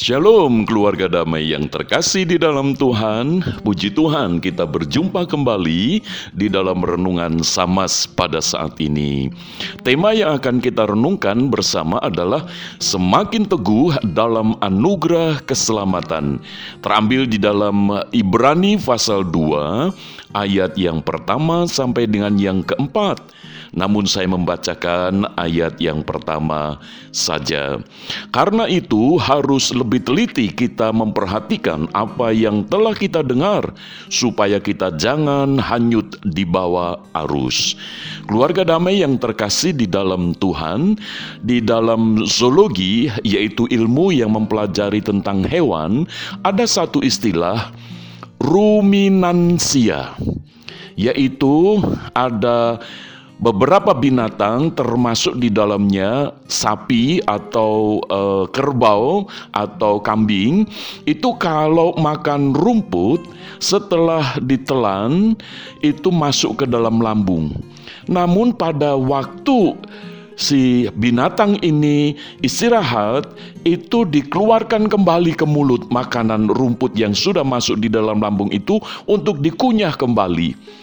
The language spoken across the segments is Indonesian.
Shalom keluarga damai yang terkasih di dalam Tuhan. Puji Tuhan kita berjumpa kembali di dalam renungan Samas pada saat ini. Tema yang akan kita renungkan bersama adalah Semakin teguh dalam anugerah keselamatan. Terambil di dalam Ibrani pasal 2 Ayat yang pertama sampai dengan yang keempat. Namun saya membacakan ayat yang pertama saja. Karena itu harus lebih teliti kita memperhatikan apa yang telah kita dengar supaya kita jangan hanyut di bawah arus. Keluarga damai yang terkasih di dalam Tuhan, di dalam zoologi yaitu ilmu yang mempelajari tentang hewan, ada satu istilah ruminansia yaitu ada beberapa binatang termasuk di dalamnya sapi atau e, kerbau atau kambing itu kalau makan rumput setelah ditelan itu masuk ke dalam lambung. Namun pada waktu si binatang ini istirahat itu dikeluarkan kembali ke mulut makanan rumput yang sudah masuk di dalam lambung itu untuk dikunyah kembali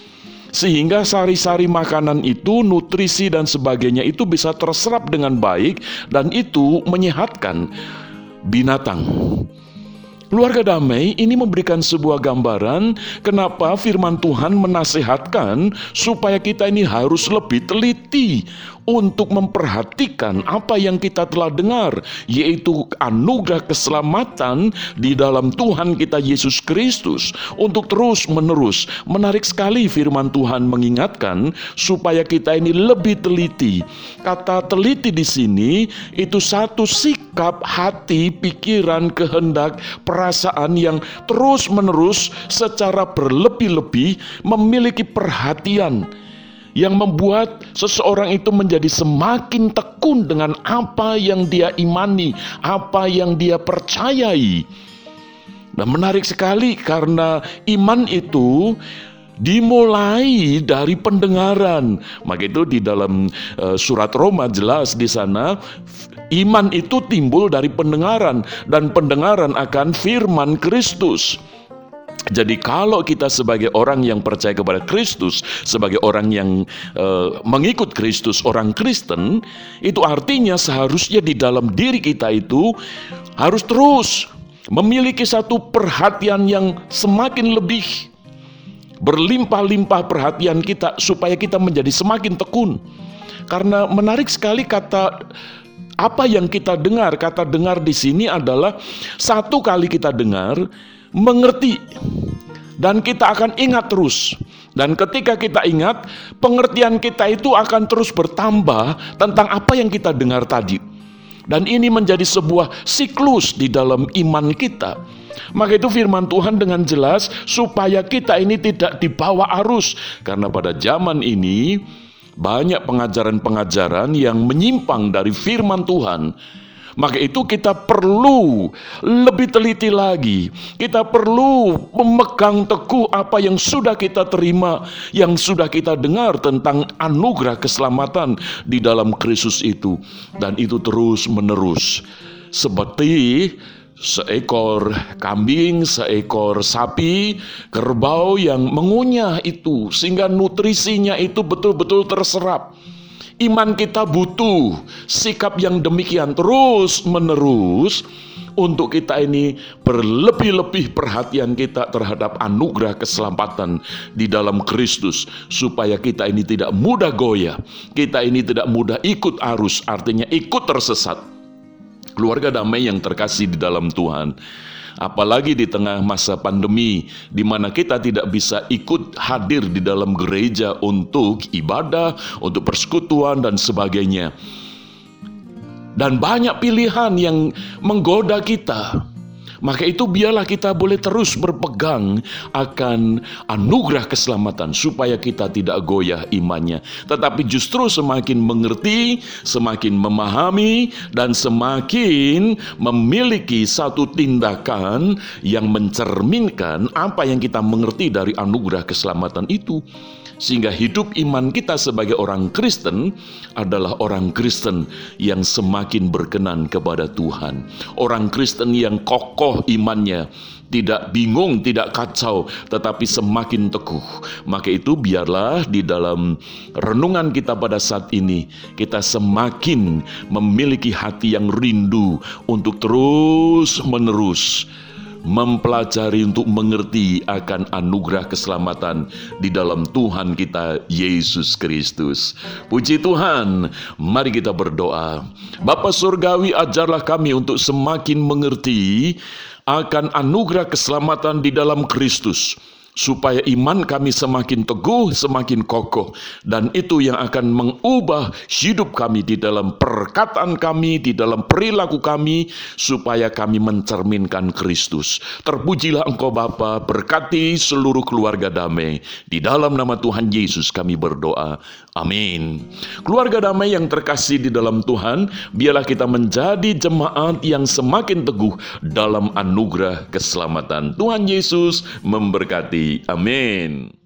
sehingga sari-sari makanan itu, nutrisi dan sebagainya itu bisa terserap dengan baik dan itu menyehatkan binatang. Keluarga damai ini memberikan sebuah gambaran kenapa firman Tuhan menasehatkan supaya kita ini harus lebih teliti untuk memperhatikan apa yang kita telah dengar, yaitu anugerah keselamatan di dalam Tuhan kita Yesus Kristus, untuk terus-menerus. Menarik sekali firman Tuhan mengingatkan supaya kita ini lebih teliti. Kata teliti di sini itu satu sikap hati, pikiran, kehendak, perasaan yang terus-menerus secara berlebih-lebih memiliki perhatian yang membuat seseorang itu menjadi semakin tekun dengan apa yang dia imani, apa yang dia percayai. Dan menarik sekali karena iman itu dimulai dari pendengaran. Maka itu di dalam uh, surat Roma jelas di sana iman itu timbul dari pendengaran dan pendengaran akan firman Kristus. Jadi kalau kita sebagai orang yang percaya kepada Kristus, sebagai orang yang uh, mengikut Kristus, orang Kristen, itu artinya seharusnya di dalam diri kita itu harus terus memiliki satu perhatian yang semakin lebih berlimpah-limpah perhatian kita supaya kita menjadi semakin tekun. Karena menarik sekali kata apa yang kita dengar, kata dengar di sini adalah satu kali kita dengar mengerti dan kita akan ingat terus. Dan ketika kita ingat, pengertian kita itu akan terus bertambah tentang apa yang kita dengar tadi. Dan ini menjadi sebuah siklus di dalam iman kita. Maka itu firman Tuhan dengan jelas supaya kita ini tidak dibawa arus. Karena pada zaman ini banyak pengajaran-pengajaran yang menyimpang dari firman Tuhan maka itu kita perlu lebih teliti lagi. Kita perlu memegang teguh apa yang sudah kita terima, yang sudah kita dengar tentang anugerah keselamatan di dalam Kristus itu. Dan itu terus menerus. Seperti seekor kambing, seekor sapi, kerbau yang mengunyah itu sehingga nutrisinya itu betul-betul terserap. Iman kita butuh sikap yang demikian terus-menerus untuk kita ini berlebih-lebih perhatian kita terhadap anugerah keselamatan di dalam Kristus supaya kita ini tidak mudah goyah, kita ini tidak mudah ikut arus, artinya ikut tersesat. Keluarga damai yang terkasih di dalam Tuhan apalagi di tengah masa pandemi di mana kita tidak bisa ikut hadir di dalam gereja untuk ibadah, untuk persekutuan dan sebagainya. Dan banyak pilihan yang menggoda kita. Maka itu biarlah kita boleh terus berpegang akan anugerah keselamatan supaya kita tidak goyah imannya. Tetapi justru semakin mengerti, semakin memahami, dan semakin memiliki satu tindakan yang mencerminkan apa yang kita mengerti dari anugerah keselamatan itu sehingga hidup iman kita sebagai orang Kristen adalah orang Kristen yang semakin berkenan kepada Tuhan. Orang Kristen yang kokoh imannya, tidak bingung, tidak kacau, tetapi semakin teguh. Maka itu biarlah di dalam renungan kita pada saat ini, kita semakin memiliki hati yang rindu untuk terus menerus mempelajari untuk mengerti akan anugerah keselamatan di dalam Tuhan kita Yesus Kristus. Puji Tuhan, mari kita berdoa. Bapa Surgawi ajarlah kami untuk semakin mengerti akan anugerah keselamatan di dalam Kristus supaya iman kami semakin teguh, semakin kokoh, dan itu yang akan mengubah hidup kami di dalam perkataan kami, di dalam perilaku kami, supaya kami mencerminkan Kristus. Terpujilah Engkau Bapa, berkati seluruh keluarga damai. Di dalam nama Tuhan Yesus kami berdoa. Amin. Keluarga damai yang terkasih di dalam Tuhan, biarlah kita menjadi jemaat yang semakin teguh dalam anugerah keselamatan. Tuhan Yesus memberkati. Amin.